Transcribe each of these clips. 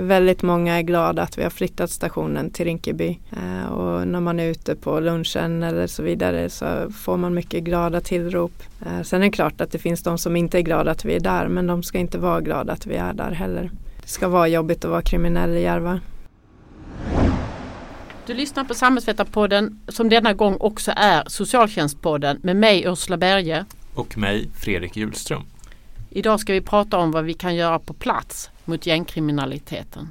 Väldigt många är glada att vi har flyttat stationen till Rinkeby eh, och när man är ute på lunchen eller så vidare så får man mycket glada tillrop. Eh, sen är det klart att det finns de som inte är glada att vi är där men de ska inte vara glada att vi är där heller. Det ska vara jobbigt att vara kriminell i Järva. Du lyssnar på Samhällsvetarpodden som denna gång också är Socialtjänstpodden med mig Ursula Berge. Och mig Fredrik Hjulström. Idag ska vi prata om vad vi kan göra på plats mot gängkriminaliteten.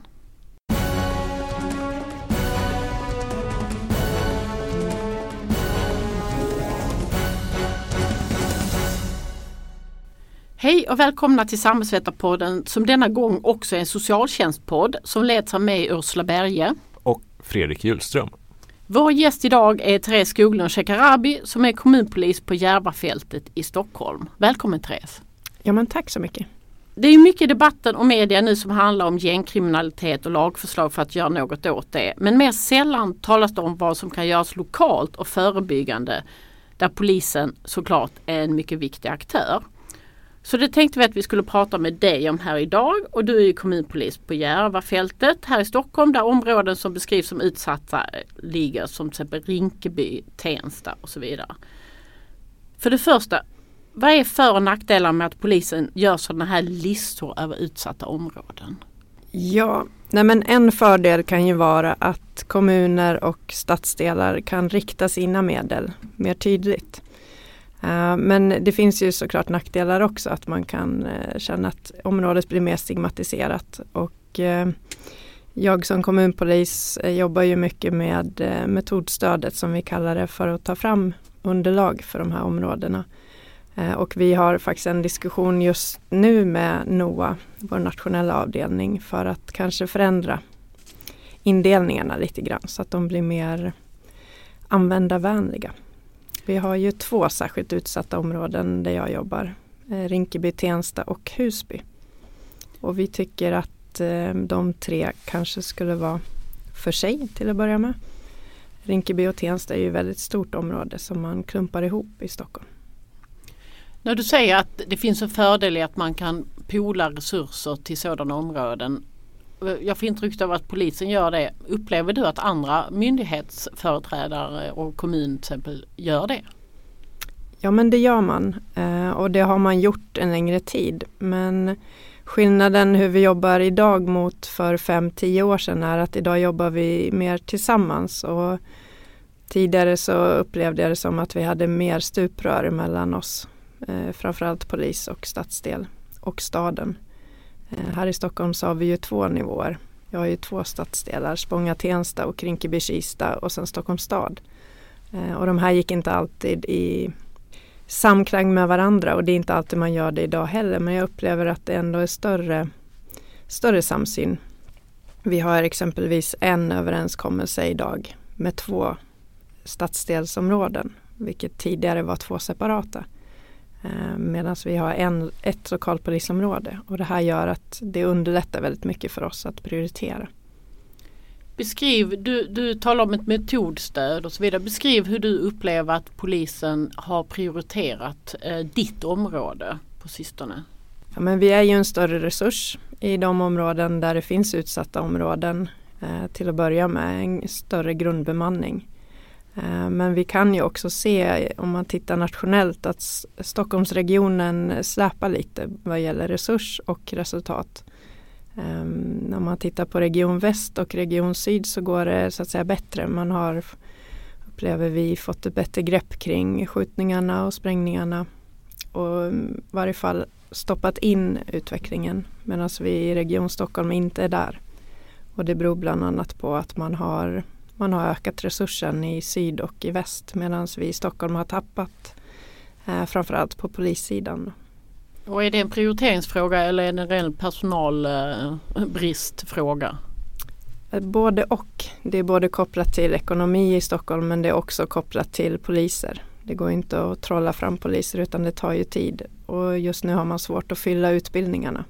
Hej och välkomna till Samhällsvetarpodden som denna gång också är en socialtjänstpodd som leds av mig Ursula Berge. Och Fredrik Hjulström. Vår gäst idag är Therese Skoglund Shekarabi som är kommunpolis på Järvafältet i Stockholm. Välkommen Therese! Ja men tack så mycket! Det är mycket i debatten och media nu som handlar om gängkriminalitet och lagförslag för att göra något åt det. Men mer sällan talas det om vad som kan göras lokalt och förebyggande där polisen såklart är en mycket viktig aktör. Så det tänkte vi att vi skulle prata med dig om här idag och du är ju kommunpolis på Järvafältet här i Stockholm där områden som beskrivs som utsatta eh, ligger som till exempel Rinkeby, Tensta och så vidare. För det första, vad är för och nackdelar med att polisen gör sådana här listor över utsatta områden? Ja, nej men en fördel kan ju vara att kommuner och stadsdelar kan rikta sina medel mer tydligt. Eh, men det finns ju såklart nackdelar också att man kan eh, känna att området blir mer stigmatiserat och eh, jag som kommunpolis jobbar ju mycket med metodstödet som vi kallar det för att ta fram underlag för de här områdena. Eh, och vi har faktiskt en diskussion just nu med NOA, vår nationella avdelning, för att kanske förändra indelningarna lite grann så att de blir mer användarvänliga. Vi har ju två särskilt utsatta områden där jag jobbar. Eh, Rinkeby, Tensta och Husby. Och vi tycker att eh, de tre kanske skulle vara för sig till att börja med. Rinkeby och Tensta är ju ett väldigt stort område som man klumpar ihop i Stockholm. När du säger att det finns en fördel i att man kan pola resurser till sådana områden. Jag får intrycket av att polisen gör det. Upplever du att andra myndighetsföreträdare och kommun till exempel gör det? Ja men det gör man eh, och det har man gjort en längre tid. Men skillnaden hur vi jobbar idag mot för 5-10 år sedan är att idag jobbar vi mer tillsammans. Och tidigare så upplevde jag det som att vi hade mer stuprör mellan oss eh, framförallt polis och stadsdel och staden. Eh, här i Stockholm så har vi ju två nivåer. Jag har ju två stadsdelar, Spånga-Tensta och Rinkeby-Kista och sen Stockholms stad. Eh, och de här gick inte alltid i samklang med varandra och det är inte alltid man gör det idag heller men jag upplever att det ändå är större, större samsyn. Vi har exempelvis en överenskommelse idag med två stadsdelsområden vilket tidigare var två separata. Eh, Medan vi har en, ett lokalpolisområde och det här gör att det underlättar väldigt mycket för oss att prioritera. Beskriv, du, du talar om ett metodstöd och så vidare. Beskriv hur du upplever att polisen har prioriterat eh, ditt område på sistone. Ja, men vi är ju en större resurs i de områden där det finns utsatta områden. Eh, till att börja med en större grundbemanning. Eh, men vi kan ju också se om man tittar nationellt att Stockholmsregionen släpar lite vad gäller resurs och resultat. Ehm, när man tittar på Region Väst och Region Syd så går det så att säga bättre. Man har, upplever vi, fått ett bättre grepp kring skjutningarna och sprängningarna och mm, i varje fall stoppat in utvecklingen medan vi i Region Stockholm inte är där. Och det beror bland annat på att man har man har ökat resursen i syd och i väst medan vi i Stockholm har tappat eh, framförallt på polissidan. Och är det en prioriteringsfråga eller är det en reell personalbristfråga? Eh, både och. Det är både kopplat till ekonomi i Stockholm men det är också kopplat till poliser. Det går inte att trolla fram poliser utan det tar ju tid och just nu har man svårt att fylla utbildningarna.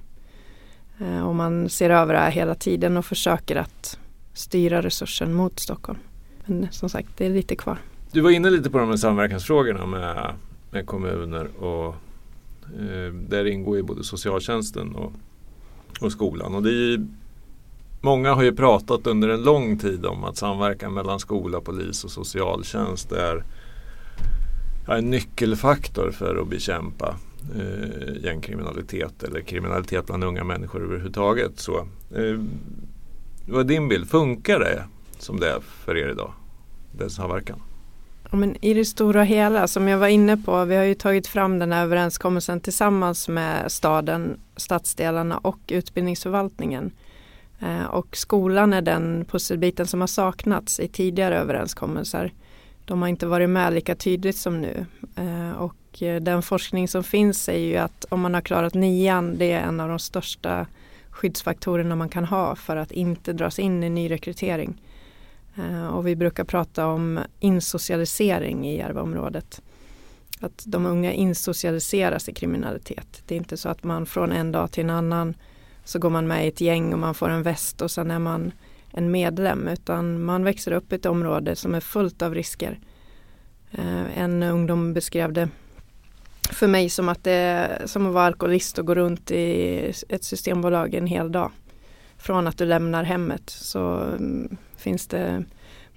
Eh, och man ser över det här hela tiden och försöker att styra resursen mot Stockholm. Men som sagt, det är lite kvar. Du var inne lite på de här samverkansfrågorna med, med kommuner och eh, där ingår ju både socialtjänsten och, och skolan. Och det är ju Många har ju pratat under en lång tid om att samverkan mellan skola, polis och socialtjänst är en nyckelfaktor för att bekämpa eh, gängkriminalitet eller kriminalitet bland unga människor överhuvudtaget. Så, eh, vad är din bild? Funkar det som det är för er idag? Den samverkan? Ja, men I det stora hela som jag var inne på, vi har ju tagit fram den här överenskommelsen tillsammans med staden, stadsdelarna och utbildningsförvaltningen. Eh, och skolan är den pusselbiten som har saknats i tidigare överenskommelser. De har inte varit med lika tydligt som nu. Eh, och eh, den forskning som finns säger ju att om man har klarat nian, det är en av de största skyddsfaktorerna man kan ha för att inte dras in i nyrekrytering. Eh, och vi brukar prata om insocialisering i Järvaområdet. Att de unga insocialiseras i kriminalitet. Det är inte så att man från en dag till en annan så går man med i ett gäng och man får en väst och sen är man en medlem utan man växer upp i ett område som är fullt av risker. Eh, en ungdom beskrev det för mig som att det är som att vara alkoholist och gå runt i ett systembolag en hel dag. Från att du lämnar hemmet så mm, finns det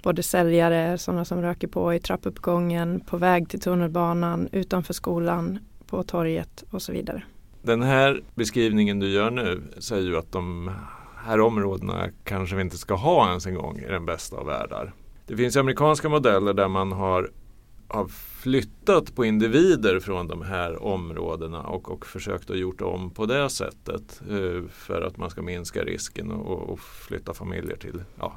både säljare, sådana som röker på i trappuppgången, på väg till tunnelbanan, utanför skolan, på torget och så vidare. Den här beskrivningen du gör nu säger ju att de här områdena kanske vi inte ska ha ens en gång i den bästa av världar. Det finns amerikanska modeller där man har, har flyttat på individer från de här områdena och, och försökt att gjort om på det sättet eh, för att man ska minska risken och, och flytta familjer till, ja,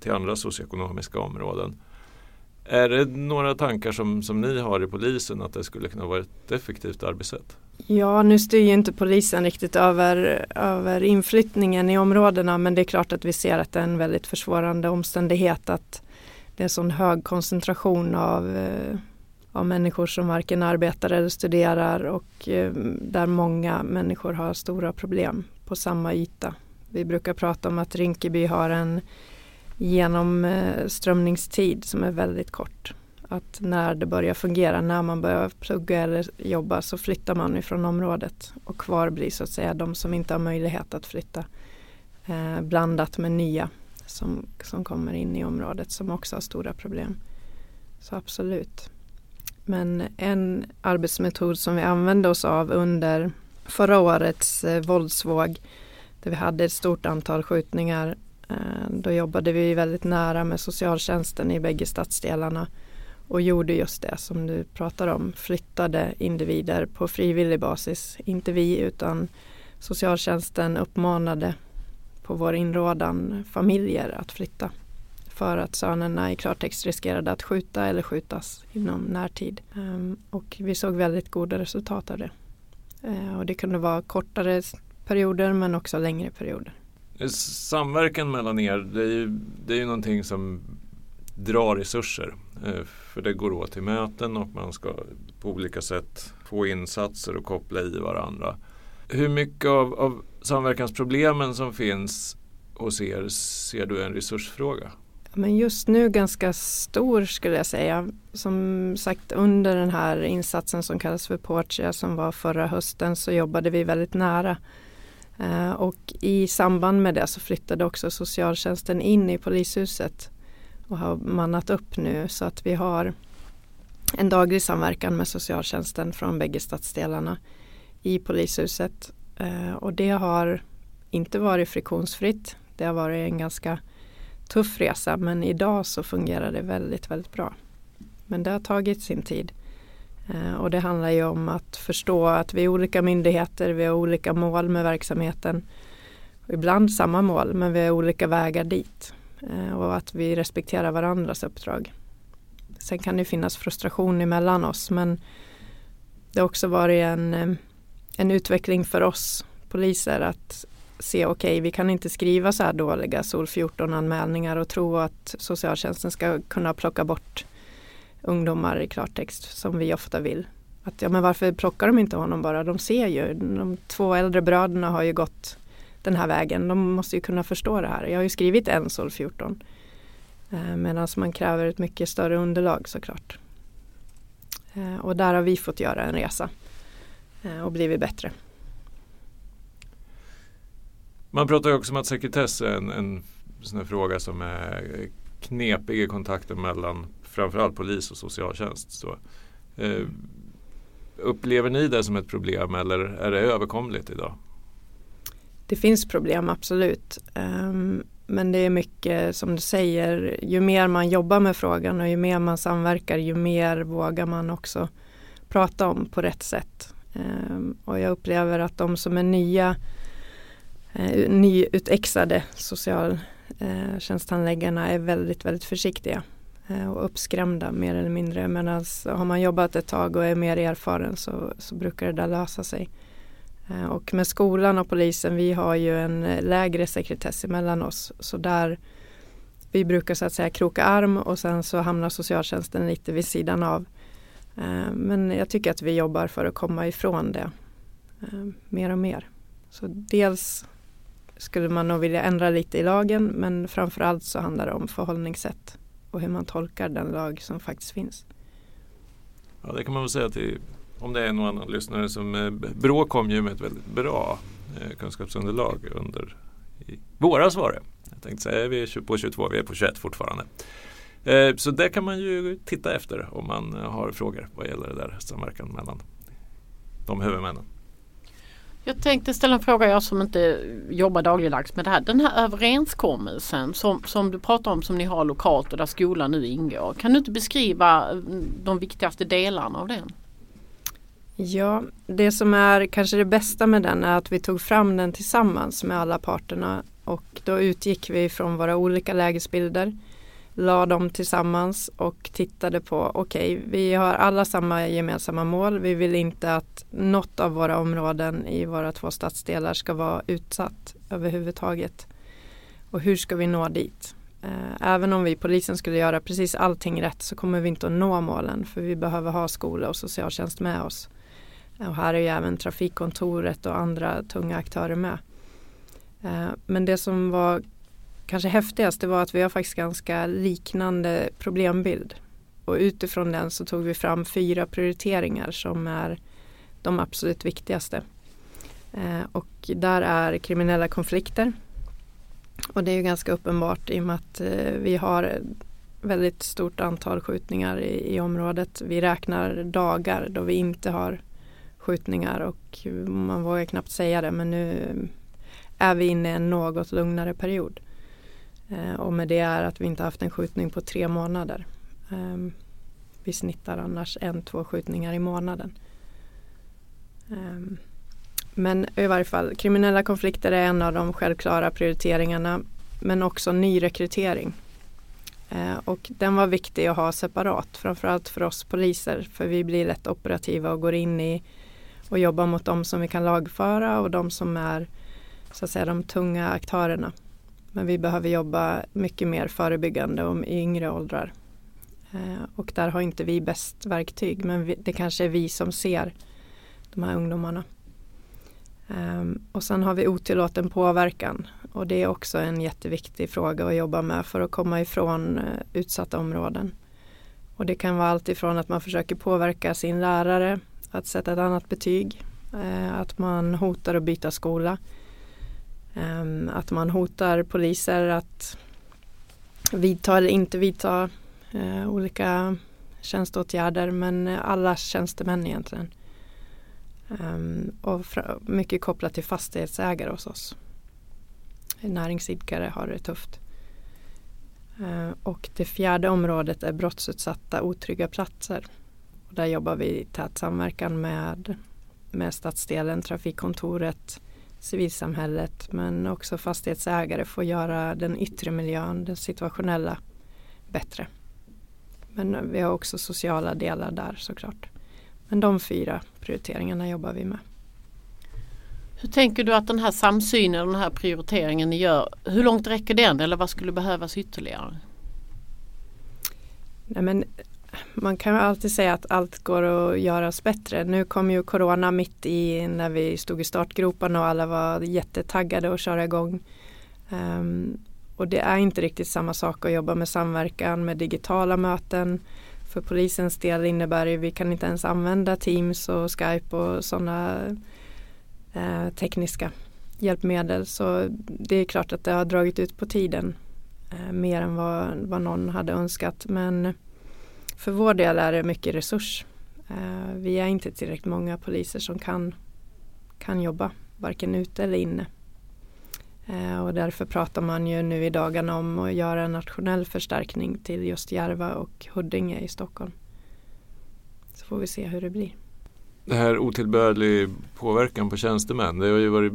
till andra socioekonomiska områden. Är det några tankar som, som ni har i polisen att det skulle kunna vara ett effektivt arbetssätt? Ja, nu styr ju inte polisen riktigt över, över inflyttningen i områdena men det är klart att vi ser att det är en väldigt försvårande omständighet att det är sån hög koncentration av, eh, av människor som varken arbetar eller studerar och eh, där många människor har stora problem på samma yta. Vi brukar prata om att Rinkeby har en genomströmningstid eh, som är väldigt kort. Att när det börjar fungera, när man börjar plugga eller jobba så flyttar man ifrån området och kvar blir så att säga de som inte har möjlighet att flytta. Eh, blandat med nya som, som kommer in i området som också har stora problem. Så absolut. Men en arbetsmetod som vi använde oss av under förra årets eh, våldsvåg där vi hade ett stort antal skjutningar Eh, då jobbade vi väldigt nära med socialtjänsten i bägge stadsdelarna och gjorde just det som du pratar om, flyttade individer på frivillig basis. Inte vi utan socialtjänsten uppmanade på vår inrådan familjer att flytta för att sönerna i klartext riskerade att skjuta eller skjutas inom närtid. Ehm, och vi såg väldigt goda resultat av det. Eh, och det kunde vara kortare perioder men också längre perioder. Samverkan mellan er, det är ju, det är ju någonting som drar resurser. Eh, för det går åt till möten och man ska på olika sätt få insatser och koppla i varandra. Hur mycket av, av samverkansproblemen som finns hos er ser du en resursfråga? Men just nu ganska stor skulle jag säga. Som sagt under den här insatsen som kallas för Portia som var förra hösten så jobbade vi väldigt nära Eh, och i samband med det så flyttade också socialtjänsten in i polishuset och har mannat upp nu så att vi har en daglig samverkan med socialtjänsten från bägge stadsdelarna i polishuset. Eh, och det har inte varit friktionsfritt. Det har varit en ganska tuff resa men idag så fungerar det väldigt, väldigt bra. Men det har tagit sin tid. Eh, och det handlar ju om att förstå att vi är olika myndigheter, vi har olika mål med verksamheten. Ibland samma mål men vi har olika vägar dit. Eh, och att vi respekterar varandras uppdrag. Sen kan det finnas frustration emellan oss men det har också varit en, eh, en utveckling för oss poliser att se okej okay, vi kan inte skriva så här dåliga SOL 14 anmälningar och tro att socialtjänsten ska kunna plocka bort ungdomar i klartext som vi ofta vill. Att, ja, men varför plockar de inte honom bara? De ser ju, de två äldre bröderna har ju gått den här vägen. De måste ju kunna förstå det här. Jag har ju skrivit en SOL 14. Eh, medan man kräver ett mycket större underlag såklart. Eh, och där har vi fått göra en resa eh, och blivit bättre. Man pratar också om att sekretess är en, en sån här fråga som är knepig i kontakten mellan framförallt polis och socialtjänst. Så, eh, upplever ni det som ett problem eller är det överkomligt idag? Det finns problem absolut. Um, men det är mycket som du säger, ju mer man jobbar med frågan och ju mer man samverkar ju mer vågar man också prata om på rätt sätt. Um, och jag upplever att de som är nya eh, nyutexade socialtjänsthandläggarna eh, är väldigt, väldigt försiktiga eh, och uppskrämda mer eller mindre. Men alltså, har man jobbat ett tag och är mer erfaren så, så brukar det där lösa sig. Eh, och med skolan och polisen, vi har ju en eh, lägre sekretess emellan oss. Så där vi brukar så att säga kroka arm och sen så hamnar socialtjänsten lite vid sidan av. Eh, men jag tycker att vi jobbar för att komma ifrån det eh, mer och mer. Så dels skulle man nog vilja ändra lite i lagen men framförallt så handlar det om förhållningssätt och hur man tolkar den lag som faktiskt finns. Ja, det kan man väl säga till om det är någon annan lyssnare som eh, Brå kom ju med ett väldigt bra eh, kunskapsunderlag under i våras var det. Jag tänkte säga vi är på 22, vi är på 21 fortfarande. Eh, så det kan man ju titta efter om man har frågor vad gäller det där samverkan mellan de huvudmännen. Jag tänkte ställa en fråga, jag som inte jobbar dagligdags med det här. Den här överenskommelsen som, som du pratar om som ni har lokalt och där skolan nu ingår. Kan du inte beskriva mm, de viktigaste delarna av den? Ja, det som är kanske det bästa med den är att vi tog fram den tillsammans med alla parterna och då utgick vi från våra olika lägesbilder, la dem tillsammans och tittade på, okej, okay, vi har alla samma gemensamma mål. Vi vill inte att något av våra områden i våra två stadsdelar ska vara utsatt överhuvudtaget. Och hur ska vi nå dit? Eh, även om vi polisen skulle göra precis allting rätt så kommer vi inte att nå målen för vi behöver ha skola och socialtjänst med oss. Och här är ju även trafikkontoret och andra tunga aktörer med. Eh, men det som var kanske häftigaste var att vi har faktiskt ganska liknande problembild. Och utifrån den så tog vi fram fyra prioriteringar som är de absolut viktigaste. Eh, och där är kriminella konflikter. Och det är ju ganska uppenbart i och med att eh, vi har väldigt stort antal skjutningar i, i området. Vi räknar dagar då vi inte har skjutningar och man vågar knappt säga det men nu är vi inne i en något lugnare period. Eh, och med det är att vi inte haft en skjutning på tre månader. Ehm, vi snittar annars en, två skjutningar i månaden. Ehm, men i varje fall, kriminella konflikter är en av de självklara prioriteringarna. Men också nyrekrytering. Eh, och den var viktig att ha separat, framförallt för oss poliser. För vi blir lätt operativa och går in i och jobbar mot de som vi kan lagföra och de som är så att säga de tunga aktörerna. Men vi behöver jobba mycket mer förebyggande om i yngre åldrar. Eh, och där har inte vi bäst verktyg men det kanske är vi som ser de här ungdomarna. Ehm, och sen har vi otillåten påverkan och det är också en jätteviktig fråga att jobba med för att komma ifrån eh, utsatta områden. Och det kan vara allt ifrån att man försöker påverka sin lärare att sätta ett annat betyg. Eh, att man hotar att byta skola. Ehm, att man hotar poliser att vidta eller inte vidta eh, olika tjänsteåtgärder men alla tjänstemän egentligen. Ehm, och mycket kopplat till fastighetsägare hos oss. Näringsidkare har det tufft. Ehm, och det fjärde området är brottsutsatta otrygga platser. Och där jobbar vi i tät samverkan med, med stadsdelen, trafikkontoret, civilsamhället men också fastighetsägare att göra den yttre miljön, den situationella bättre. Men vi har också sociala delar där såklart. Men de fyra prioriteringarna jobbar vi med. Hur tänker du att den här samsynen den här prioriteringen ni gör, hur långt räcker den eller vad skulle behövas ytterligare? Nej, men man kan alltid säga att allt går att göras bättre. Nu kom ju Corona mitt i när vi stod i startgroparna och alla var jättetaggade att köra igång. Um, och det är inte riktigt samma sak att jobba med samverkan med digitala möten. För polisens del innebär det att vi kan inte ens använda Teams och Skype och sådana eh, tekniska hjälpmedel så det är klart att det har dragit ut på tiden eh, mer än vad, vad någon hade önskat. Men för vår del är det mycket resurs. Eh, vi är inte tillräckligt många poliser som kan, kan jobba varken ute eller inne. Eh, och därför pratar man ju nu i dagarna om att göra en nationell förstärkning till just Järva och Huddinge i Stockholm. Så får vi se hur det blir. Det här otillbörlig påverkan på tjänstemän. Det har ju varit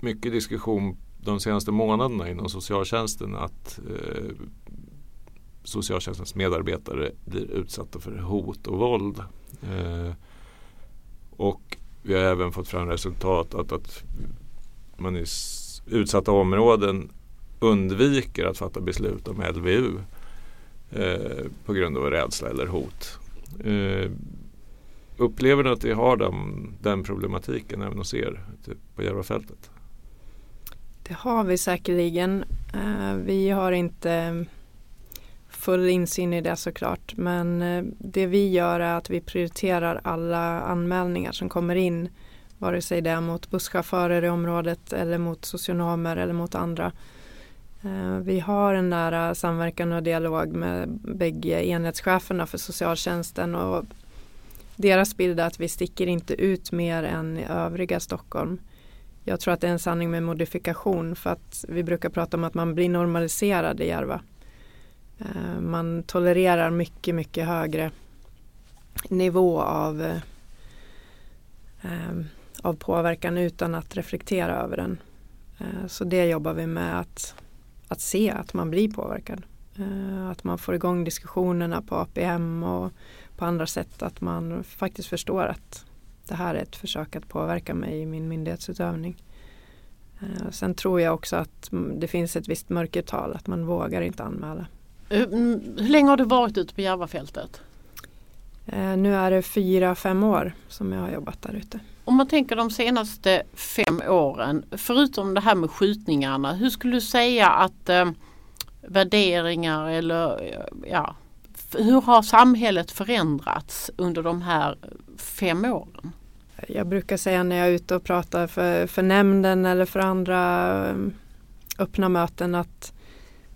mycket diskussion de senaste månaderna inom socialtjänsten att eh, socialtjänstens medarbetare blir utsatta för hot och våld. Eh, och vi har även fått fram resultat att, att man i utsatta områden undviker att fatta beslut om LVU eh, på grund av rädsla eller hot. Eh, upplever du att vi har den, den problematiken även hos er typ på Järvafältet? Det har vi säkerligen. Eh, vi har inte full insyn i det såklart men eh, det vi gör är att vi prioriterar alla anmälningar som kommer in vare sig det är mot busschaufförer i området eller mot socionomer eller mot andra. Eh, vi har en nära eh, samverkan och dialog med bägge enhetscheferna för socialtjänsten och deras bild är att vi sticker inte ut mer än i övriga Stockholm. Jag tror att det är en sanning med modifikation för att vi brukar prata om att man blir normaliserad i Järva. Eh, man tolererar mycket, mycket högre nivå av, eh, eh, av påverkan utan att reflektera över den. Så det jobbar vi med att, att se att man blir påverkad. Att man får igång diskussionerna på APM och på andra sätt. Att man faktiskt förstår att det här är ett försök att påverka mig i min myndighetsutövning. Sen tror jag också att det finns ett visst mörkertal, att man vågar inte anmäla. Eh, hur länge har du varit ute på Järvafältet? Eh, nu är det fyra, fem år som jag har jobbat där ute. Om man tänker de senaste fem åren, förutom det här med skjutningarna, hur skulle du säga att eh, värderingar eller ja, hur har samhället förändrats under de här fem åren? Jag brukar säga när jag är ute och pratar för, för nämnden eller för andra öppna möten att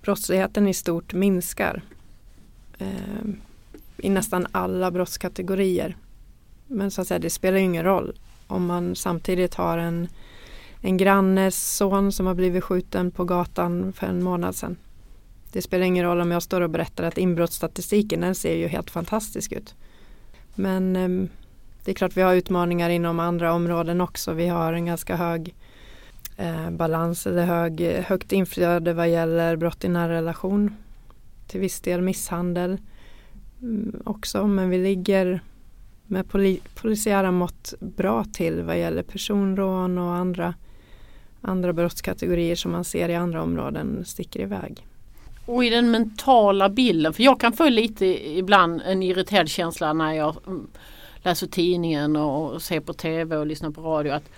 brottsligheten i stort minskar eh, i nästan alla brottskategorier. Men så att säga, det spelar ingen roll om man samtidigt har en, en grannes son som har blivit skjuten på gatan för en månad sedan. Det spelar ingen roll om jag står och berättar att inbrottsstatistiken den ser ju helt fantastisk ut. Men eh, det är klart vi har utmaningar inom andra områden också. Vi har en ganska hög eh, balans eller hög, högt inflöde vad gäller brott i nära relation. Till viss del misshandel mm, också men vi ligger med poli polisiära mått bra till vad gäller personrån och andra, andra brottskategorier som man ser i andra områden sticker iväg. Och i den mentala bilden, för jag kan få lite ibland en irriterad känsla när jag mm, läser tidningen och ser på tv och lyssnar på radio att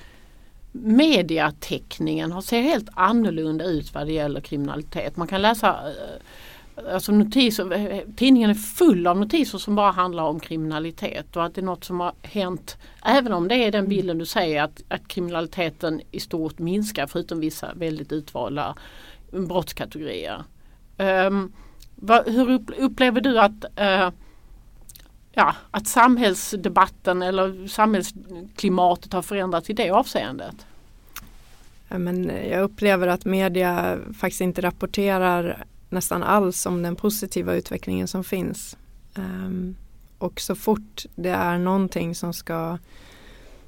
mediateckningen ser helt annorlunda ut vad det gäller kriminalitet. Man kan läsa eh, alltså notiser, tidningen är full av notiser som bara handlar om kriminalitet och att det är något som har hänt även om det är den bilden du säger att, att kriminaliteten i stort minskar förutom vissa väldigt utvalda brottskategorier. Um, vad, hur upplever du att uh, ja, att samhällsdebatten eller samhällsklimatet har förändrats i det avseendet? men jag upplever att media faktiskt inte rapporterar nästan alls om den positiva utvecklingen som finns. Um, och så fort det är någonting som ska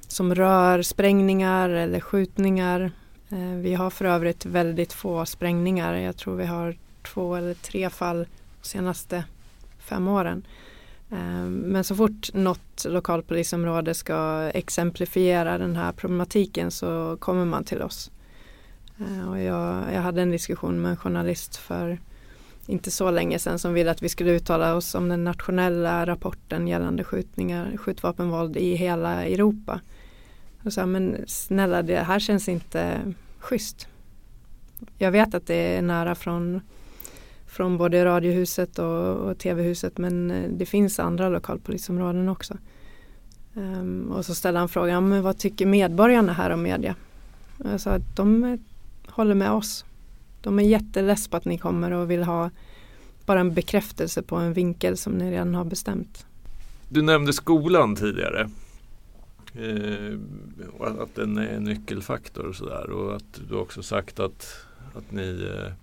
som rör sprängningar eller skjutningar. Uh, vi har för övrigt väldigt få sprängningar. Jag tror vi har två eller tre fall de senaste fem åren. Ehm, men så fort något lokalpolisområde ska exemplifiera den här problematiken så kommer man till oss. Ehm, och jag, jag hade en diskussion med en journalist för inte så länge sedan som ville att vi skulle uttala oss om den nationella rapporten gällande skjutningar, skjutvapenvåld i hela Europa. Och sa, men snälla det här känns inte schysst. Jag vet att det är nära från från både Radiohuset och, och TV-huset men eh, det finns andra lokalpolisområden också. Um, och så ställde han frågan, men vad tycker medborgarna här om media? Jag sa att de eh, håller med oss. De är jätteless på att ni kommer och vill ha bara en bekräftelse på en vinkel som ni redan har bestämt. Du nämnde skolan tidigare. Eh, att den är en nyckelfaktor och sådär. Och att du också sagt att, att ni eh,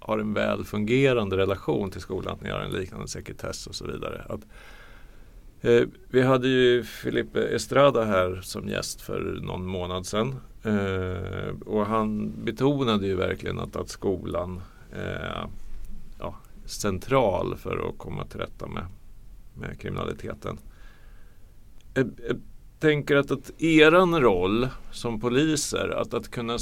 har en väl fungerande relation till skolan. Att ni har en liknande sekretess och så vidare. Att, eh, vi hade ju Filipe Estrada här som gäst för någon månad sedan. Eh, och han betonade ju verkligen att, att skolan är ja, central för att komma till rätta med, med kriminaliteten. Jag, jag tänker att, att eran roll som poliser, att, att kunna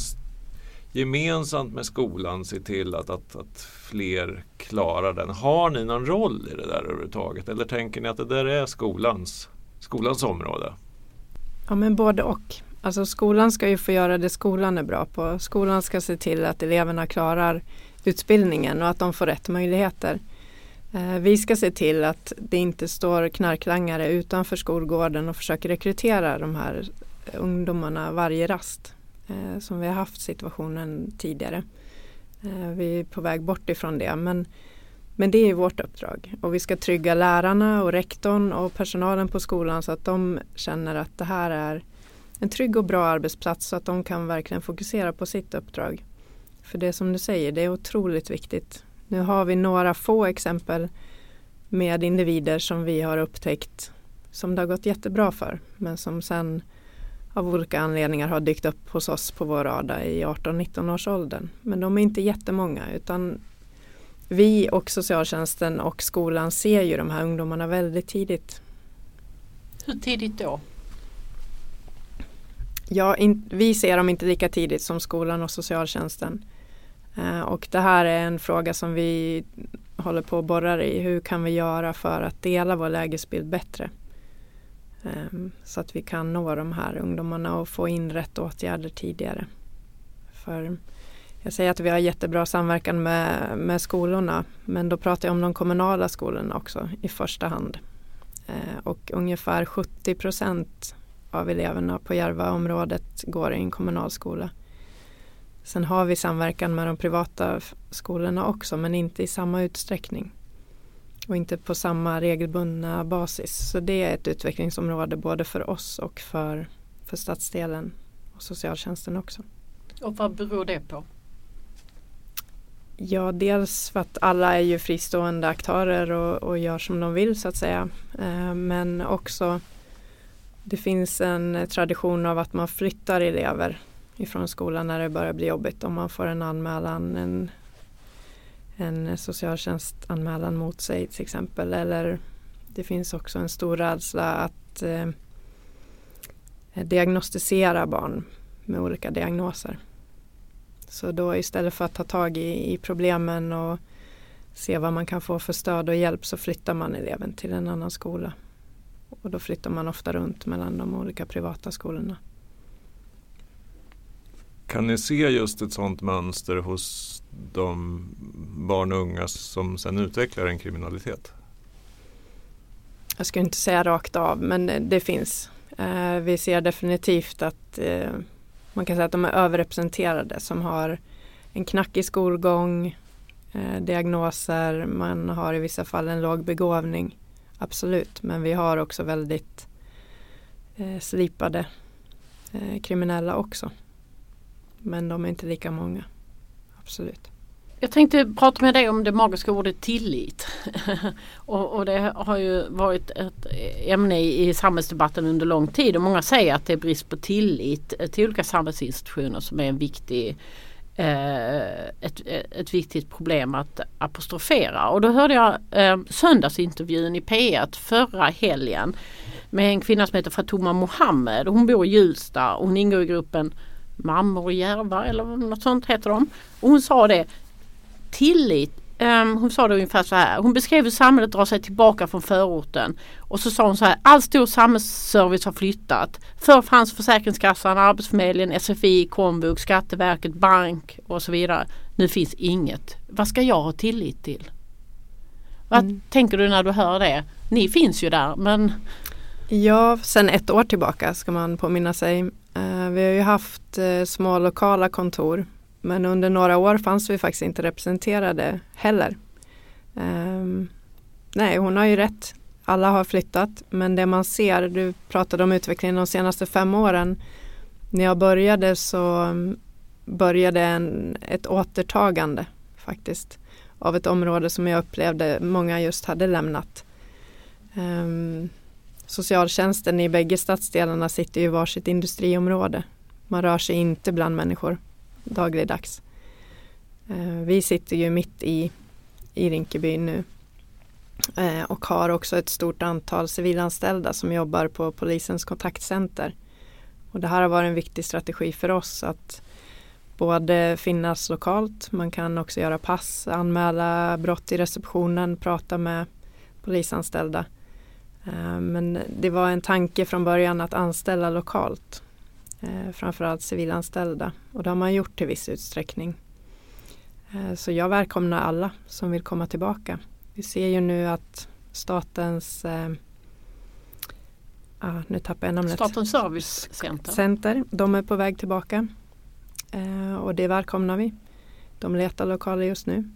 gemensamt med skolan se till att, att, att fler klarar den. Har ni någon roll i det där överhuvudtaget? Eller tänker ni att det där är skolans, skolans område? Ja men både och. Alltså skolan ska ju få göra det skolan är bra på. Skolan ska se till att eleverna klarar utbildningen och att de får rätt möjligheter. Eh, vi ska se till att det inte står knarklangare utanför skolgården och försöker rekrytera de här ungdomarna varje rast. Eh, som vi har haft situationen tidigare. Eh, vi är på väg bort ifrån det men, men det är vårt uppdrag och vi ska trygga lärarna och rektorn och personalen på skolan så att de känner att det här är en trygg och bra arbetsplats så att de kan verkligen fokusera på sitt uppdrag. För det som du säger, det är otroligt viktigt. Nu har vi några få exempel med individer som vi har upptäckt som det har gått jättebra för men som sen av olika anledningar har dykt upp hos oss på vår radar i 18-19 års åldern. Men de är inte jättemånga utan vi och socialtjänsten och skolan ser ju de här ungdomarna väldigt tidigt. Hur tidigt då? Ja, in, vi ser dem inte lika tidigt som skolan och socialtjänsten. Eh, och det här är en fråga som vi håller på att borra i. Hur kan vi göra för att dela vår lägesbild bättre? Ehm, så att vi kan nå de här ungdomarna och få in rätt åtgärder tidigare. För jag säger att vi har jättebra samverkan med, med skolorna men då pratar jag om de kommunala skolorna också i första hand. Ehm, och ungefär 70 procent av eleverna på Järvaområdet går i en kommunal skola. Sen har vi samverkan med de privata skolorna också men inte i samma utsträckning. Och inte på samma regelbundna basis. Så det är ett utvecklingsområde både för oss och för, för stadsdelen och socialtjänsten också. Och vad beror det på? Ja, dels för att alla är ju fristående aktörer och, och gör som de vill så att säga. Eh, men också det finns en tradition av att man flyttar elever ifrån skolan när det börjar bli jobbigt. Om man får en anmälan, en, en socialtjänstanmälan mot sig till exempel. Eller det finns också en stor rädsla att eh, diagnostisera barn med olika diagnoser. Så då istället för att ta tag i, i problemen och se vad man kan få för stöd och hjälp så flyttar man eleven till en annan skola. Och då flyttar man ofta runt mellan de olika privata skolorna. Kan ni se just ett sådant mönster hos de barn och unga som sen utvecklar en kriminalitet? Jag ska inte säga rakt av men det finns. Eh, vi ser definitivt att eh, man kan säga att de är överrepresenterade som har en knackig skolgång, eh, diagnoser, man har i vissa fall en låg begåvning. Absolut, men vi har också väldigt slipade kriminella också. Men de är inte lika många. Absolut. Jag tänkte prata med dig om det magiska ordet tillit. och, och, det har ju varit ett ämne i, i samhällsdebatten under lång tid och många säger att det är brist på tillit eh, till olika samhällsinstitutioner som är en viktig Eh, ett, eh, ett viktigt problem att apostrofera. Och då hörde jag eh, söndagsintervjun i P1 förra helgen med en kvinna som heter Fatuma Mohammed. Hon bor i Hjulsta och hon ingår i gruppen Mammor i Järva eller något sånt heter de. Och hon sa det Tillit Um, hon sa det ungefär så här. Hon beskrev hur samhället drar sig tillbaka från förorten. Och så sa hon så här. All stor samhällsservice har flyttat. Förr fanns Försäkringskassan, Arbetsförmedlingen, SFI, Komvux, Skatteverket, bank och så vidare. Nu finns inget. Vad ska jag ha tillit till? Vad mm. tänker du när du hör det? Ni finns ju där men Ja, sedan ett år tillbaka ska man påminna sig. Eh, vi har ju haft eh, små lokala kontor men under några år fanns vi faktiskt inte representerade heller. Ehm, nej, hon har ju rätt. Alla har flyttat men det man ser, du pratade om utvecklingen de senaste fem åren. När jag började så mm, började en, ett återtagande faktiskt av ett område som jag upplevde många just hade lämnat. Um, socialtjänsten i bägge stadsdelarna sitter i varsitt industriområde. Man rör sig inte bland människor dagligdags. Eh, vi sitter ju mitt i, i Rinkeby nu eh, och har också ett stort antal civilanställda som jobbar på polisens kontaktcenter. Och det här har varit en viktig strategi för oss att både finnas lokalt, man kan också göra pass, anmäla brott i receptionen, prata med polisanställda. Eh, men det var en tanke från början att anställa lokalt, eh, framförallt civilanställda och det har man gjort till viss utsträckning. Eh, så jag välkomnar alla som vill komma tillbaka. Vi ser ju nu att statens ah, nu tappar jag namnet. Statens servicecenter. Center, de är på väg tillbaka. Och det välkomnar vi. De letar lokaler just nu.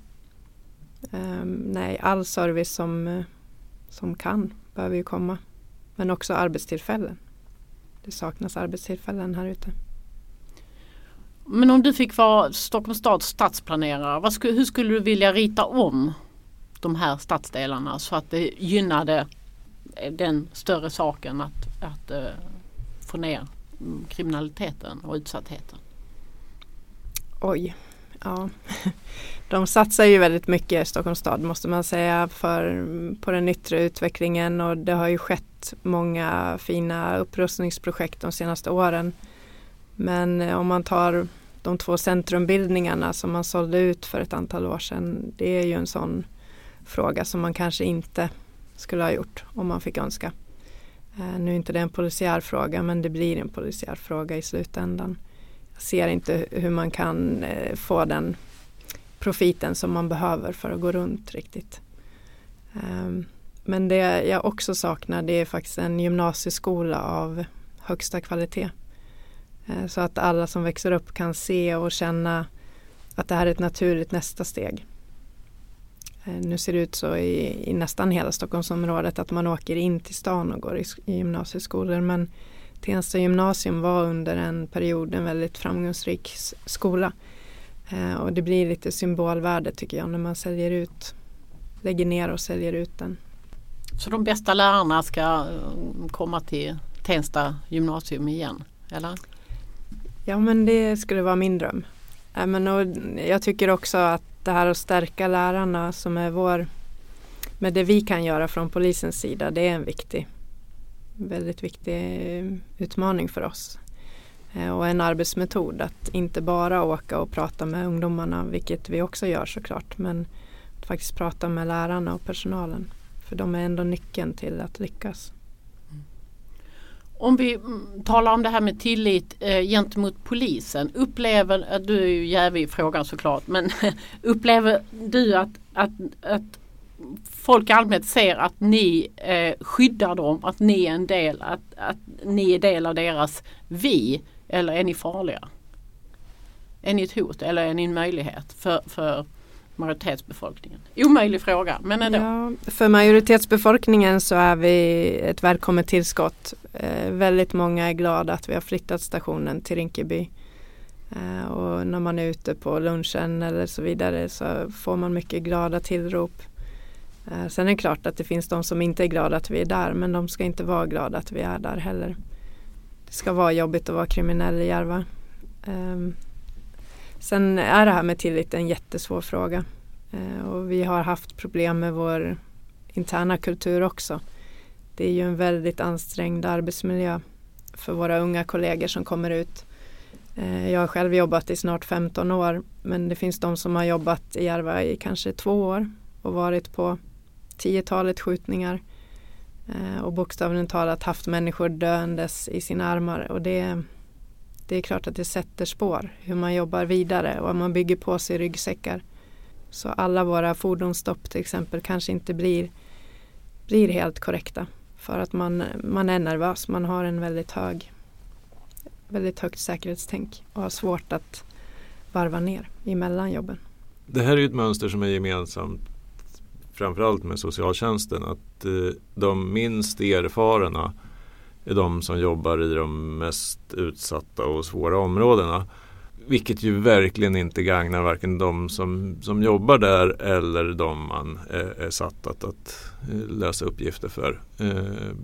Nej, all service som, som kan behöver ju komma. Men också arbetstillfällen. Det saknas arbetstillfällen här ute. Men om du fick vara Stockholms stads stadsplanerare, skulle, hur skulle du vilja rita om de här stadsdelarna så att det gynnade den större saken att, att uh, få ner kriminaliteten och utsattheten? Oj, ja. De satsar ju väldigt mycket, Stockholms stad måste man säga, för, på den yttre utvecklingen och det har ju skett många fina upprustningsprojekt de senaste åren. Men eh, om man tar de två centrumbildningarna som man sålde ut för ett antal år sedan. Det är ju en sån fråga som man kanske inte skulle ha gjort om man fick önska. Eh, nu är inte det en polisiär fråga men det blir en polisiär fråga i slutändan Jag ser inte hur man kan eh, få den profiten som man behöver för att gå runt riktigt. Ehm, men det jag också saknar det är faktiskt en gymnasieskola av högsta kvalitet. Ehm, så att alla som växer upp kan se och känna att det här är ett naturligt nästa steg. Ehm, nu ser det ut så i, i, nästan hela Stockholmsområdet att man åker in till stan och går i, i gymnasieskolor men Tensta gymnasium var under en period en väldigt framgångsrik skola. Eh, och det blir lite symbolvärde tycker jag när man säljer ut, lägger ner och säljer ut den. Så de bästa lärarna ska eh, komma till Tensta gymnasium igen, eller? Ja men det skulle vara min dröm. Äh, men och jag tycker också att det här att stärka lärarna som är vår, med det vi kan göra från polisens sida, det är en viktig väldigt viktig utmaning för oss. Eh, och en arbetsmetod att inte bara åka och prata med ungdomarna, vilket vi också gör såklart, men att faktiskt prata med lärarna och personalen. För de är ändå nyckeln till att lyckas. Mm. Om vi mm, talar om det här med tillit eh, gentemot polisen. Upplever, eh, du är ju jävig i frågan såklart, men upplever du att, att, att folk i allmänhet ser att ni eh, skyddar dem, att ni är en del, att, att ni är del av deras vi. Eller är ni farliga? Är ni ett hot eller är ni en möjlighet för, för majoritetsbefolkningen? Omöjlig fråga men ändå. Ja, för majoritetsbefolkningen så är vi ett välkommet tillskott. Eh, väldigt många är glada att vi har flyttat stationen till Rinkeby. Eh, och när man är ute på lunchen eller så vidare så får man mycket glada tillrop. Eh, sen är det klart att det finns de som inte är glada att vi är där men de ska inte vara glada att vi är där heller. Det ska vara jobbigt att vara kriminell i Järva. Um, sen är det här med tillit en jättesvår fråga. Uh, och vi har haft problem med vår interna kultur också. Det är ju en väldigt ansträngd arbetsmiljö för våra unga kollegor som kommer ut. Uh, jag har själv jobbat i snart 15 år men det finns de som har jobbat i Järva i kanske två år och varit på tiotalet skjutningar Eh, och bokstavligen talat haft människor döendes i sina armar och det, det är klart att det sätter spår hur man jobbar vidare och man bygger på sig ryggsäckar. Så alla våra fordonsstopp till exempel kanske inte blir, blir helt korrekta För att man, man är nervös, man har en väldigt hög väldigt högt säkerhetstänk och har svårt att varva ner emellan jobben. Det här är ett mönster som är gemensamt framförallt med socialtjänsten att eh, de minst erfarna är de som jobbar i de mest utsatta och svåra områdena. Vilket ju verkligen inte gagnar varken de som, som jobbar där eller de man är, är satt att, att eh, lösa uppgifter för. Eh,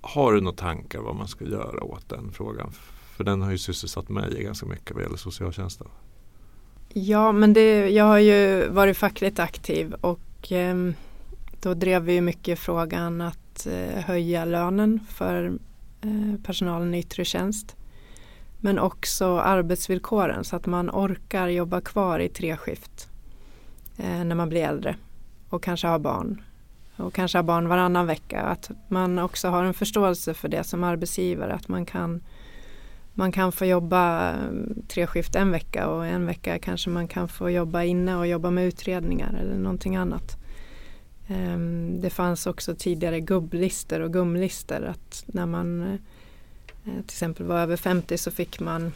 har du några tankar vad man ska göra åt den frågan? För den har ju sysselsatt mig ganska mycket vad gäller socialtjänsten. Ja, men det, jag har ju varit fackligt aktiv och och ehm, då drev vi mycket frågan att eh, höja lönen för eh, personalen i yttre tjänst. Men också arbetsvillkoren så att man orkar jobba kvar i tre skift eh, när man blir äldre och kanske har barn och kanske har barn varannan vecka. Att man också har en förståelse för det som arbetsgivare. Att man kan, man kan få jobba eh, tre skift en vecka och en vecka kanske man kan få jobba inne och jobba med utredningar eller någonting annat. Ehm, det fanns också tidigare gubblistor och gumlistor. Att när man eh, eh, till exempel var över 50 så fick man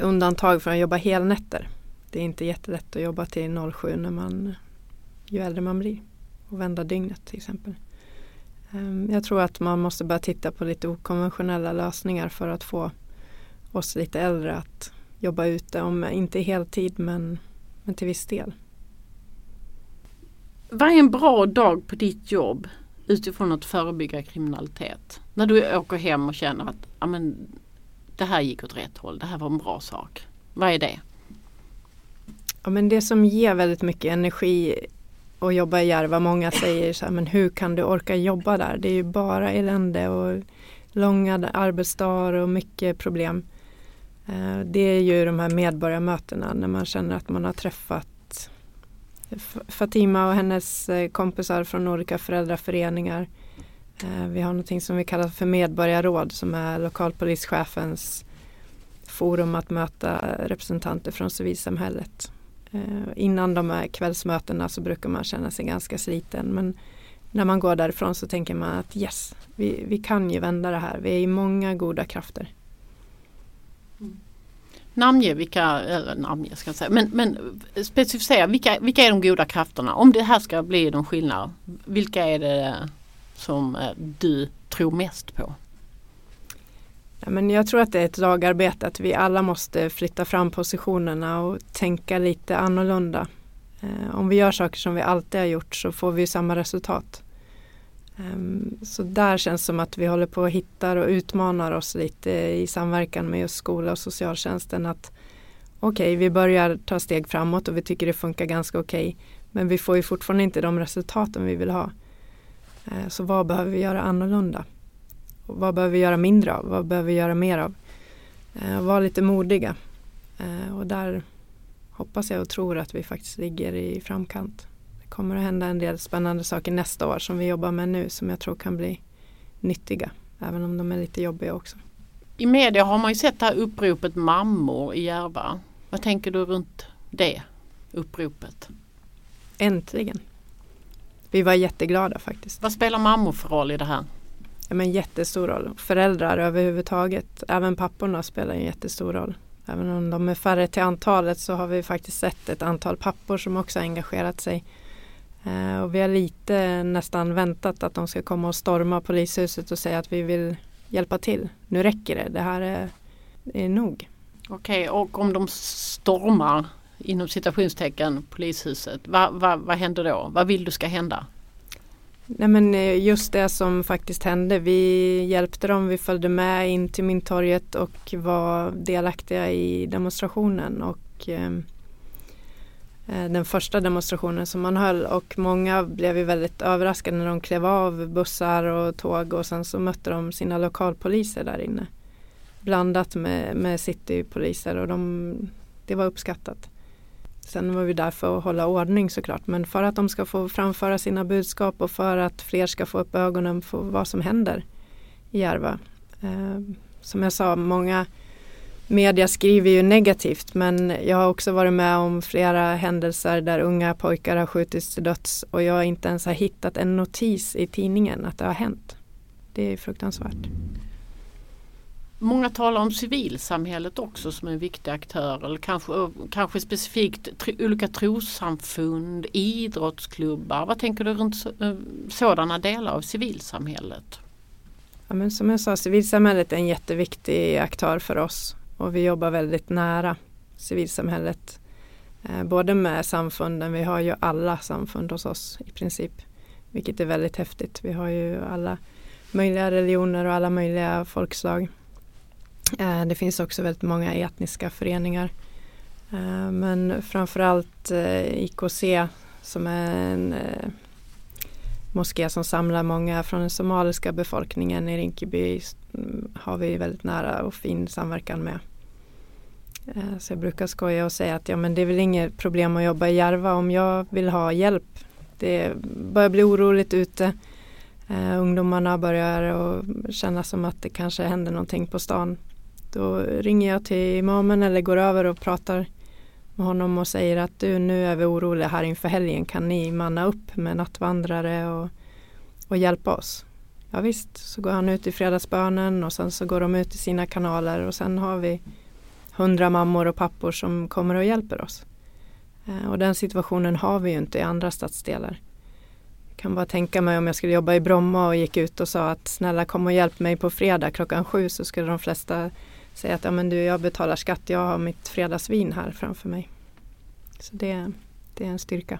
undantag från att jobba helnätter. Det är inte jättelätt att jobba till 07 när man, ju äldre man blir och vända dygnet till exempel. Ehm, jag tror att man måste börja titta på lite okonventionella lösningar för att få oss lite äldre att jobba ute, om inte heltid men, men till viss del. Vad är en bra dag på ditt jobb utifrån att förebygga kriminalitet? När du åker hem och känner att ja, men, det här gick åt rätt håll, det här var en bra sak. Vad är det? Ja, men det som ger väldigt mycket energi och jobba i Järva. Många säger så här, men hur kan du orka jobba där? Det är ju bara elände och långa arbetsdagar och mycket problem. Eh, det är ju de här medborgarmötena när man känner att man har träffat Fatima och hennes eh, kompisar från olika föräldraföreningar. Eh, vi har någonting som vi kallar för medborgarråd som är lokalpolischefens forum att möta representanter från civilsamhället. Eh, innan de här kvällsmötena så brukar man känna sig ganska sliten men när man går därifrån så tänker man att yes, vi, vi kan ju vända det här. Vi är ju många goda krafter. Mm. Namnge vilka, eller namnge ska jag säga, men, men specificera vilka, vilka är de goda krafterna? Om det här ska bli någon skillnad, vilka är det som eh, du tror mest på? Men jag tror att det är ett lagarbete att vi alla måste flytta fram positionerna och tänka lite annorlunda. Eh, om vi gör saker som vi alltid har gjort så får vi samma resultat. Ehm, så där känns det som att vi håller på att hitta och utmanar oss lite i samverkan med just skola och socialtjänsten. att Okej, okay, vi börjar ta steg framåt och vi tycker det funkar ganska okej. Okay, men vi får ju fortfarande inte de resultaten vi vill ha. Eh, så vad behöver vi göra annorlunda? Vad behöver vi göra mindre av? Vad behöver vi göra mer av? Eh, var lite modiga. Eh, och där hoppas jag och tror att vi faktiskt ligger i framkant. Det kommer att hända en del spännande saker nästa år som vi jobbar med nu som jag tror kan bli nyttiga. Även om de är lite jobbiga också. I media har man ju sett det här uppropet mammor i Järva. Vad tänker du runt det uppropet? Äntligen. Vi var jätteglada faktiskt. Vad spelar mammor för roll i det här? Men jättestor roll. Föräldrar överhuvudtaget, även papporna spelar en jättestor roll. Även om de är färre till antalet så har vi faktiskt sett ett antal pappor som också engagerat sig. Eh, och vi har lite nästan väntat att de ska komma och storma polishuset och säga att vi vill hjälpa till. Nu räcker det, det här är, är nog. Okej, och om de stormar inom citationstecken polishuset, vad, vad, vad händer då? Vad vill du ska hända? Nej men eh, just det som faktiskt hände. Vi hjälpte dem, vi följde med in till Mynttorget och var delaktiga i demonstrationen och eh, eh, den första demonstrationen som man höll och många blev ju väldigt överraskade när de klev av bussar och tåg och sen så mötte de sina lokalpoliser där inne. Blandat med, med citypoliser och de, det var uppskattat. Sen var vi där för att hålla ordning såklart men för att de ska få framföra sina budskap och för att fler ska få upp ögonen för vad som händer i Järva. Eh, som jag sa, många, media skriver ju negativt men jag har också varit med om flera händelser där unga pojkar har skjutits till döds och jag inte ens har hittat en notis i tidningen att det har hänt. Det är fruktansvärt. Många talar om civilsamhället också som en viktig aktör eller kanske, kanske specifikt tr olika trossamfund, idrottsklubbar. Vad tänker du runt eh, sådana delar av civilsamhället? Ja, men som jag sa, civilsamhället är en jätteviktig aktör för oss och vi jobbar väldigt nära civilsamhället. Eh, både med samfunden, vi har ju alla samfund hos oss i princip. Vilket är väldigt häftigt. Vi har ju alla möjliga religioner och alla möjliga folkslag. Eh, det finns också väldigt många etniska föreningar. Eh, men framförallt eh, IKC som är en moské som samlar många från den somaliska befolkningen i Rinkeby mm, har vi väldigt nära och fin samverkan med. Så jag brukar skoja och säga att ja, men det är väl inget problem att jobba i Järva om jag vill ha hjälp. Det börjar bli oroligt ute. Uh, ungdomarna börjar och känna som att det kanske händer någonting på stan. Då ringer jag till imamen eller går över och pratar med honom och säger att du nu är vi oroliga här inför helgen. Kan ni manna upp med nattvandrare och, och hjälpa oss? Ja, visst, så går han ut i fredagsbönen och sen så går de ut i sina kanaler och sen har vi hundra mammor och pappor som kommer och hjälper oss. Eh, och den situationen har vi ju inte i andra stadsdelar Jag kan bara tänka mig om jag skulle jobba i Bromma och gick ut och sa att snälla kom och hjälp mig på fredag klockan sju så skulle de flesta säga att ja, men du, jag betalar skatt, jag har mitt fredagsvin här framför mig. Så det, det är en styrka.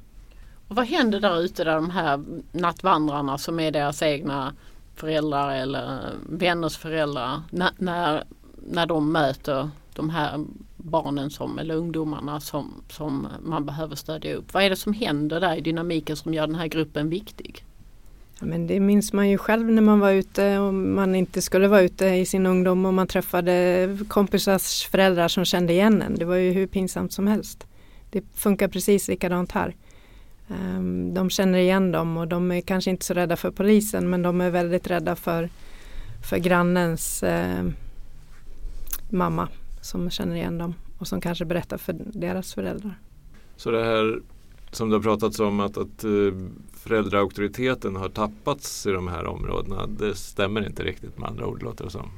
Och vad händer där ute där de här nattvandrarna som är deras egna föräldrar eller vänners föräldrar när, när, när de möter de här barnen som, eller ungdomarna som, som man behöver stödja upp. Vad är det som händer där i dynamiken som gör den här gruppen viktig? Ja, men det minns man ju själv när man var ute och man inte skulle vara ute i sin ungdom och man träffade kompisars föräldrar som kände igen en. Det var ju hur pinsamt som helst. Det funkar precis likadant här. Ehm, de känner igen dem och de är kanske inte så rädda för polisen men de är väldigt rädda för, för grannens eh, mamma som känner igen dem och som kanske berättar för deras föräldrar. Så det här som det har pratats om att, att eh, föräldraauktoriteten har tappats i de här områdena. Det stämmer inte riktigt med andra ord låter det som.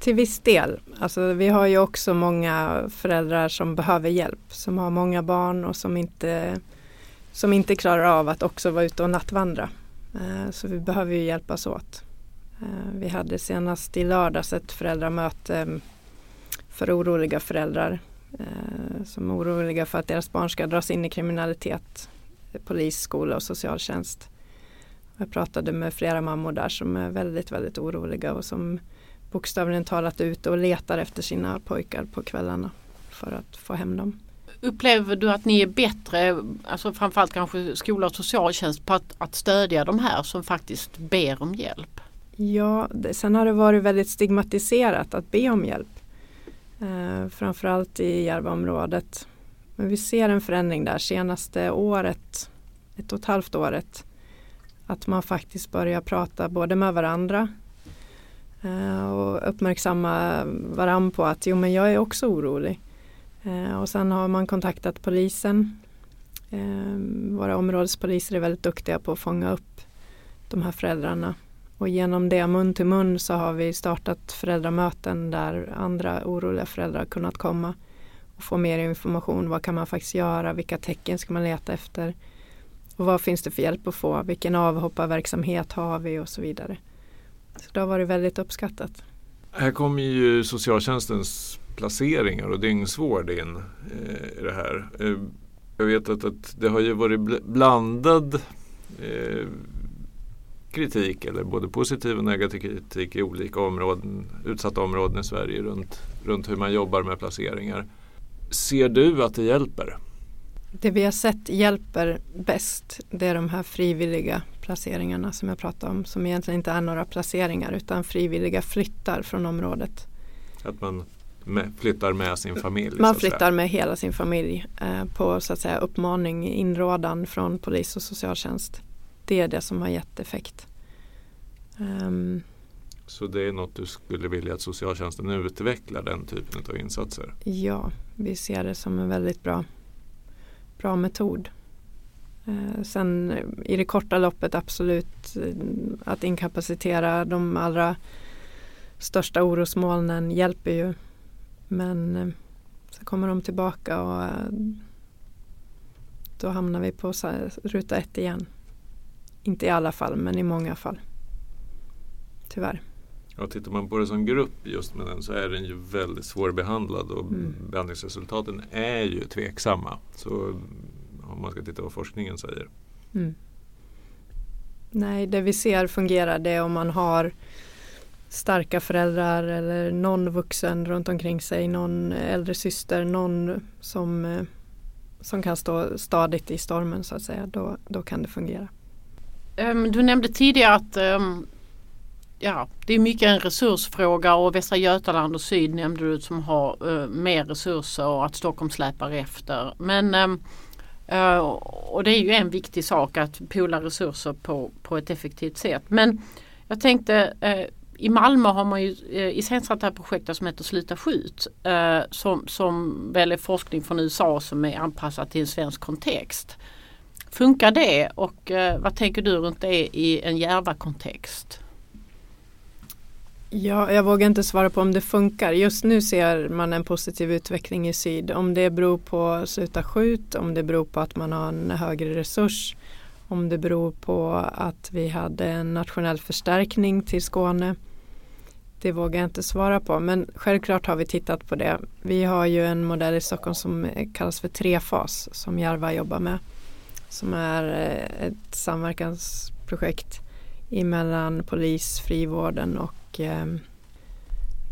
Till viss del. Alltså, vi har ju också många föräldrar som behöver hjälp. Som har många barn och som inte, som inte klarar av att också vara ute och nattvandra. Eh, så vi behöver ju hjälpas åt. Eh, vi hade senast i lördags ett föräldramöte mm, för oroliga föräldrar som är oroliga för att deras barn ska dras in i kriminalitet, polis, skola och socialtjänst. Jag pratade med flera mammor där som är väldigt, väldigt oroliga och som bokstavligen talat ut och letar efter sina pojkar på kvällarna för att få hem dem. Upplever du att ni är bättre, alltså framförallt kanske skola och socialtjänst, på att, att stödja de här som faktiskt ber om hjälp? Ja, det, sen har det varit väldigt stigmatiserat att be om hjälp. Eh, framförallt i Järvaområdet. Men vi ser en förändring där senaste året, ett och ett halvt året. Att man faktiskt börjar prata både med varandra eh, och uppmärksamma varandra på att jo men jag är också orolig. Eh, och sen har man kontaktat polisen. Eh, våra områdespoliser är väldigt duktiga på att fånga upp de här föräldrarna och genom det mun till mun så har vi startat föräldramöten där andra oroliga föräldrar kunnat komma och få mer information. Vad kan man faktiskt göra? Vilka tecken ska man leta efter? Och vad finns det för hjälp att få? Vilken avhopparverksamhet har vi och så vidare. Så det har varit väldigt uppskattat. Här kommer ju socialtjänstens placeringar och dygnsvård in eh, i det här. Eh, jag vet att, att det har ju varit blandad eh, kritik eller både positiv och negativ kritik i olika områden, utsatta områden i Sverige runt, runt hur man jobbar med placeringar. Ser du att det hjälper? Det vi har sett hjälper bäst det är de här frivilliga placeringarna som jag pratade om som egentligen inte är några placeringar utan frivilliga flyttar från området. Att man med, flyttar med sin familj? Man flyttar med hela sin familj eh, på så att säga uppmaning, inrådan från polis och socialtjänst det är det som har gett effekt. Um, Så det är något du skulle vilja att socialtjänsten utvecklar den typen av insatser? Ja, vi ser det som en väldigt bra, bra metod. Eh, sen i det korta loppet absolut eh, att inkapacitera de allra största orosmolnen hjälper ju. Men eh, så kommer de tillbaka och eh, då hamnar vi på ruta ett igen. Inte i alla fall men i många fall. Tyvärr. Ja, tittar man på det som grupp just med den så är den ju väldigt svårbehandlad och mm. behandlingsresultaten är ju tveksamma. Så om man ska titta på vad forskningen säger. Mm. Nej, det vi ser fungerar det om man har starka föräldrar eller någon vuxen runt omkring sig, någon äldre syster, någon som, eh, som kan stå stadigt i stormen så att säga, då, då kan det fungera. Um, du nämnde tidigare att um, ja, det är mycket en resursfråga och Västra Götaland och Syd nämnde du som har uh, mer resurser och att Stockholm släpar efter. Men um, uh, och det är ju en viktig sak att pola resurser på, på ett effektivt sätt. Men jag tänkte uh, i Malmö har man ju iscensatt det här projektet som heter Sluta skjut. Som, som väl är forskning från USA som är anpassat till en svensk kontext. Funkar det och eh, vad tänker du runt det i en Järva-kontext? Ja, jag vågar inte svara på om det funkar. Just nu ser man en positiv utveckling i syd. Om det beror på Sluta skjut, om det beror på att man har en högre resurs om det beror på att vi hade en nationell förstärkning till Skåne. Det vågar jag inte svara på men självklart har vi tittat på det. Vi har ju en modell i Stockholm som kallas för trefas som Järva jobbar med. Som är eh, ett samverkansprojekt mellan polis, frivården och eh,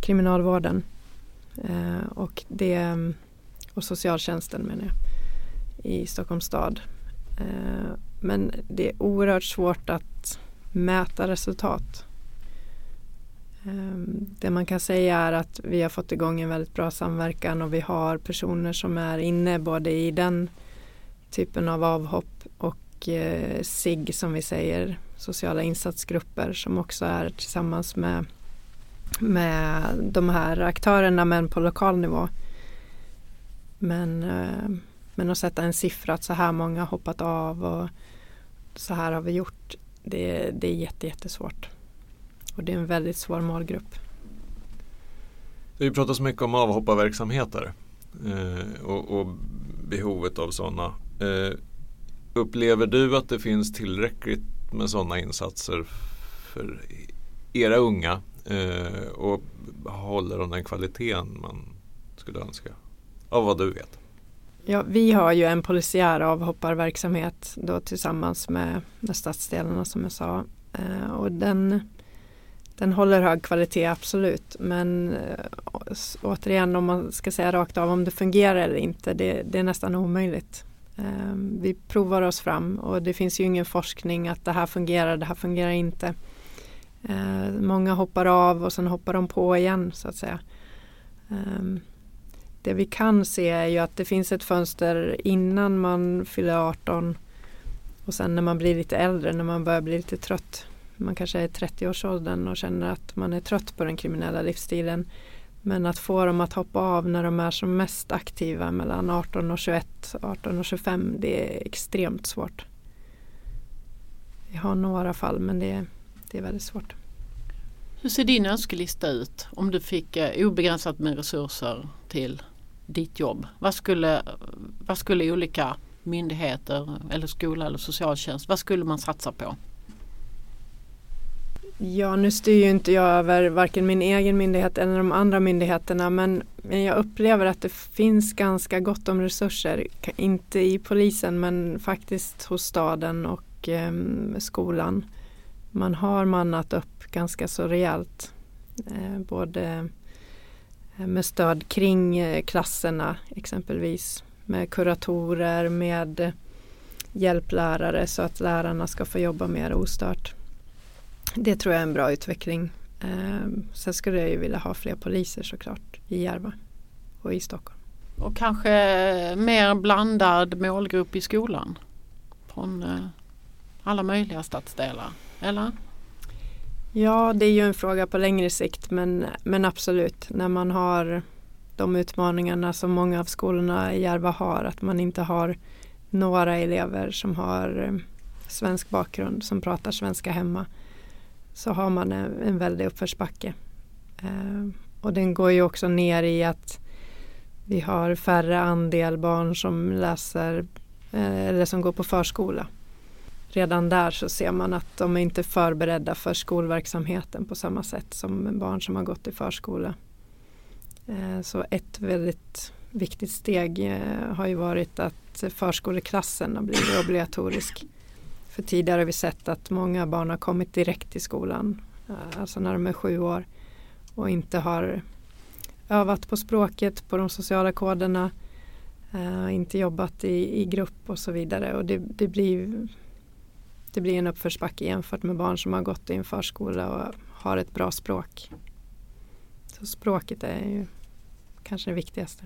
kriminalvården. Eh, och, det, eh, och socialtjänsten menar jag i Stockholms stad. Eh, men det är oerhört svårt att mäta resultat. Eh, det man kan säga är att vi har fått igång en väldigt bra samverkan och vi har personer som är inne både i den typen av avhopp och eh, SIG som vi säger, sociala insatsgrupper som också är tillsammans med, med de här aktörerna men på lokal nivå. Men, eh, men att sätta en siffra att så här många har hoppat av och så här har vi gjort. Det, det är jätte, jättesvårt. Och det är en väldigt svår målgrupp. Det har ju pratats mycket om avhopparverksamheter eh, och, och, behovet av sådana. Eh, upplever du att det finns tillräckligt med sådana insatser för era unga eh, och håller de den kvaliteten man skulle önska? Av vad du vet. Ja, vi har ju en polisiär avhopparverksamhet då tillsammans med, med stadsdelarna som jag sa. Eh, och den den håller hög kvalitet absolut men eh, återigen om man ska säga rakt av om det fungerar eller inte det, det är nästan omöjligt. Ehm, vi provar oss fram och det finns ju ingen forskning att det här fungerar, det här fungerar inte. Ehm, många hoppar av och sen hoppar de på igen så att säga. Ehm, det vi kan se är ju att det finns ett fönster innan man fyller 18 och sen när man blir lite äldre, när man börjar bli lite trött man kanske är i 30-årsåldern och känner att man är trött på den kriminella livsstilen. Men att få dem att hoppa av när de är som mest aktiva mellan 18 och 21, 18 och 25 det är extremt svårt. Vi har några fall men det, det är väldigt svårt. Hur ser din önskelista ut om du fick eh, obegränsat med resurser till ditt jobb? Vad skulle, vad skulle olika myndigheter eller skola eller socialtjänst, vad skulle man satsa på? Ja, nu styr ju inte jag över varken min egen myndighet eller de andra myndigheterna men jag upplever att det finns ganska gott om resurser. Inte i polisen men faktiskt hos staden och eh, skolan. Man har mannat upp ganska så rejält. Eh, både eh, med stöd kring eh, klasserna exempelvis. Med kuratorer, med hjälplärare så att lärarna ska få jobba mer ostört. Det tror jag är en bra utveckling. Eh, sen skulle jag ju vilja ha fler poliser såklart i Järva och i Stockholm. Och kanske mer blandad målgrupp i skolan? Från eh, alla möjliga stadsdelar, eller? Ja, det är ju en fråga på längre sikt men, men absolut när man har de utmaningarna som många av skolorna i Järva har, att man inte har några elever som har eh, svensk bakgrund som pratar svenska hemma så har man en, en väldig uppförsbacke. Eh, och den går ju också ner i att vi har färre andel barn som läser eh, eller som går på förskola. Redan där så ser man att de är inte förberedda för skolverksamheten på samma sätt som barn som har gått i förskola. Eh, så ett väldigt viktigt steg eh, har ju varit att förskoleklassen har blivit obligatorisk. För tidigare har vi sett att många barn har kommit direkt till skolan, eh, alltså när de är sju år och inte har övat på språket, på de sociala koderna, eh, inte jobbat i, i grupp och så vidare. Och det, det, blir, det blir en uppförsbacke jämfört med barn som har gått i en förskola och har ett bra språk. Så språket är ju kanske det viktigaste.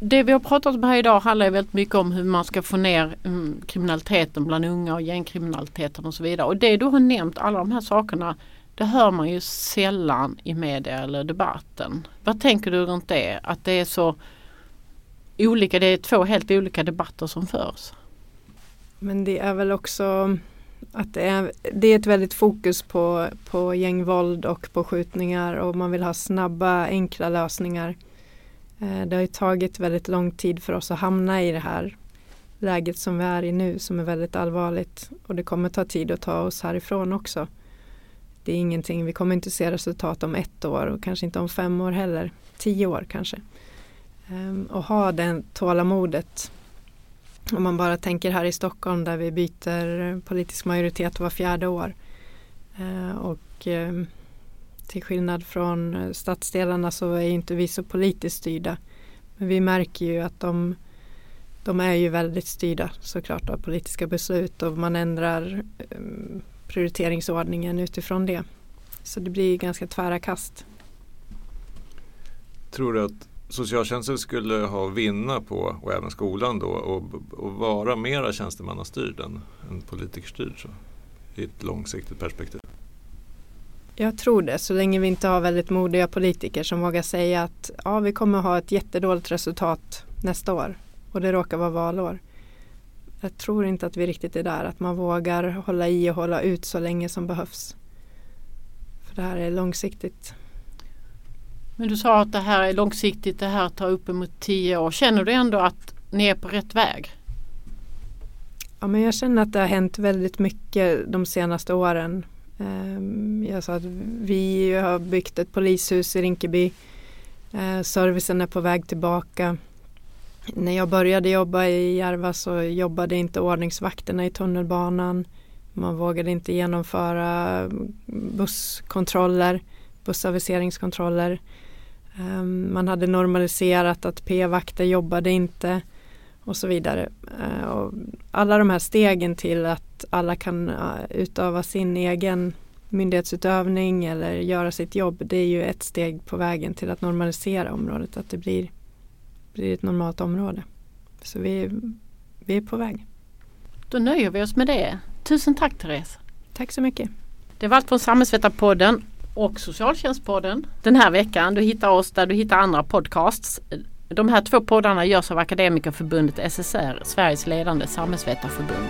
Det vi har pratat om här idag handlar väldigt mycket om hur man ska få ner um, kriminaliteten bland unga och gängkriminaliteten och så vidare. Och det du har nämnt, alla de här sakerna, det hör man ju sällan i media eller debatten. Vad tänker du runt det? Att det är så olika, det är två helt olika debatter som förs. Men det är väl också att det är, det är ett väldigt fokus på, på gängvåld och på skjutningar och man vill ha snabba enkla lösningar. Eh, det har ju tagit väldigt lång tid för oss att hamna i det här läget som vi är i nu som är väldigt allvarligt och det kommer ta tid att ta oss härifrån också. Det är ingenting, vi kommer inte se resultat om ett år och kanske inte om fem år heller, tio år kanske. Ehm, och ha det tålamodet. Om man bara tänker här i Stockholm där vi byter politisk majoritet var fjärde år. Eh, och ehm, till skillnad från eh, stadsdelarna så är inte vi så politiskt styrda. Men vi märker ju att de, de är ju väldigt styrda såklart av politiska beslut och man ändrar um, prioriteringsordningen utifrån det. Så det blir ganska tvära kast. Tror du att socialtjänsten skulle ha vinna på, och även skolan då, och, och vara mera tjänstemannastyrd än, än politikerstyrd så, i ett långsiktigt perspektiv? Jag tror det, så länge vi inte har väldigt modiga politiker som vågar säga att ja, vi kommer ha ett jättedåligt resultat nästa år och det råkar vara valår. Jag tror inte att vi riktigt är där, att man vågar hålla i och hålla ut så länge som behövs. För det här är långsiktigt. Men du sa att det här är långsiktigt, det här tar uppemot tio år. Känner du ändå att ni är på rätt väg? Ja, men jag känner att det har hänt väldigt mycket de senaste åren. Ehm, jag sa att vi har byggt ett polishus i Rinkeby. Eh, servicen är på väg tillbaka. När jag började jobba i Järva så jobbade inte ordningsvakterna i tunnelbanan. Man vågade inte genomföra busskontroller, bussaviseringskontroller. Ehm, man hade normaliserat att p-vakter jobbade inte och så vidare. Och alla de här stegen till att alla kan utöva sin egen myndighetsutövning eller göra sitt jobb. Det är ju ett steg på vägen till att normalisera området, att det blir, blir ett normalt område. Så vi, vi är på väg. Då nöjer vi oss med det. Tusen tack Therese. Tack så mycket. Det var allt från Samhällsvetarpodden och Socialtjänstpodden den här veckan. Du hittar oss där du hittar andra podcasts. De här två poddarna görs av Akademikerförbundet SSR, Sveriges ledande samhällsvetarförbund.